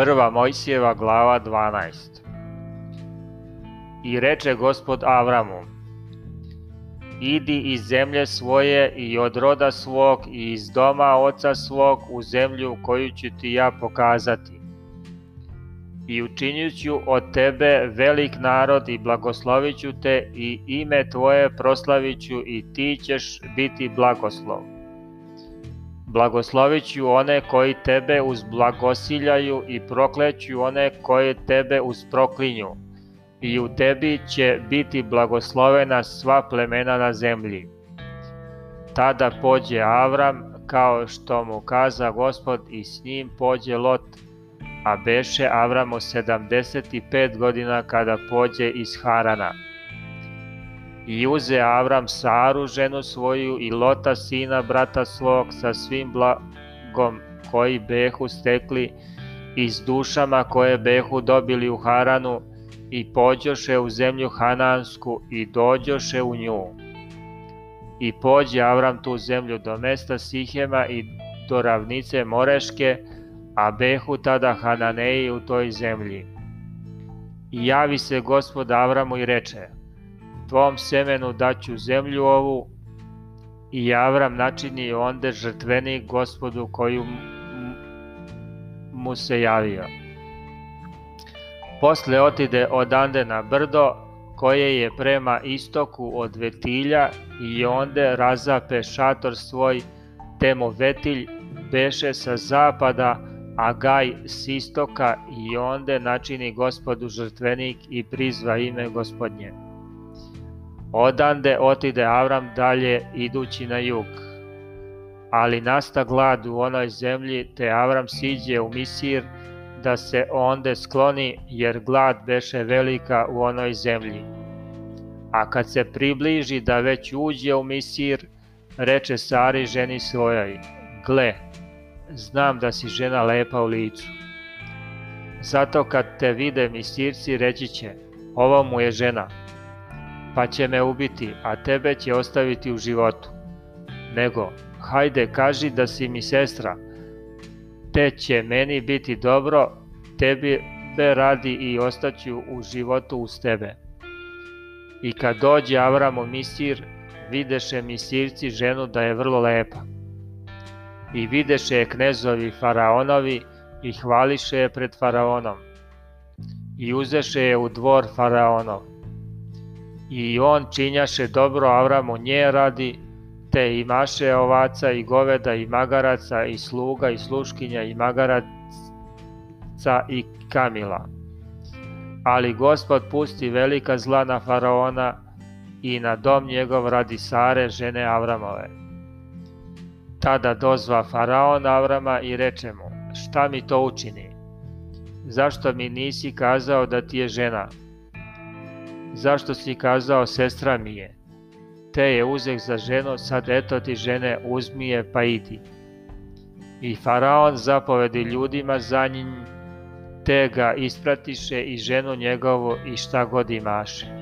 Prva Mojsijeva glava 12 I reče gospod Avramu Idi iz zemlje svoje i od roda svog i iz doma oca svog u zemlju koju ću ti ja pokazati. I učinit ću od tebe velik narod i blagoslovit ću te i ime tvoje proslavit ću i ti ćeš biti blagoslov. Blagoslovit ću one koji tebe uzblagosiljaju i prokleću one koji tebe usproklinju i u tebi će biti blagoslovena sva plemena na zemlji. Tada pođe Avram, kao što mu kaza gospod, i s njim pođe Lot, a beše Avramu 75 godina kada pođe iz Harana. I uze Avram Saru, ženu svoju, i Lota, sina brata svog, sa svim blagom koji behu stekli, i s dušama koje behu dobili u Haranu, i pođoše u zemlju Hanansku i dođoše u nju. I pođe Avram tu zemlju do mesta Sihema i do ravnice Moreške, a behu tada Hananeji u toj zemlji. I javi se gospod Avramu i reče, tvom semenu daću zemlju ovu, i Avram načini onde žrtveni gospodu koju mu se javio. Posle otide odande na brdo, koje je prema istoku od Vetilja, i onde razape šator svoj, temo Vetilj beše sa zapada, a Gaj s istoka, i onde načini gospodu žrtvenik i prizva ime gospodnje. Odande otide Avram dalje idući na jug. Ali nasta glad u onoj zemlji, te Avram siđe u Misir, da se onde skloni, jer glad beše velika u onoj zemlji. A kad se približi da već uđe u Misir, reče Sari ženi svojoj, gle, znam da si žena lepa u licu. Zato kad te vide Misirci reći će, ovo mu je žena, pa će me ubiti, a tebe će ostaviti u životu. Nego, hajde kaži da si mi sestra, te će meni biti dobro, tebi be radi i ostaću u životu uz tebe. I kad dođe Avram u Misir, videše Misirci ženu da je vrlo lepa. I videše je knezovi faraonovi i hvališe je pred faraonom. I uzeše je u dvor faraonov. I on činjaše dobro Avramu nje radi, te imaše ovaca i goveda i magaraca i sluga i sluškinja i magaraca i kamila. Ali gospod pusti velika zla na faraona i na dom njegov radi Sare, žene Avramove. Tada dozva faraon Avrama i reče mu, šta mi to učini? Zašto mi nisi kazao da ti je žena? Zašto si kazao sestra mi je? te je uzeh za ženu, sad eto ti žene, uzmi je pa idi. I faraon zapovedi ljudima za njim, te ga ispratiše i ženu njegovu i šta god imaše.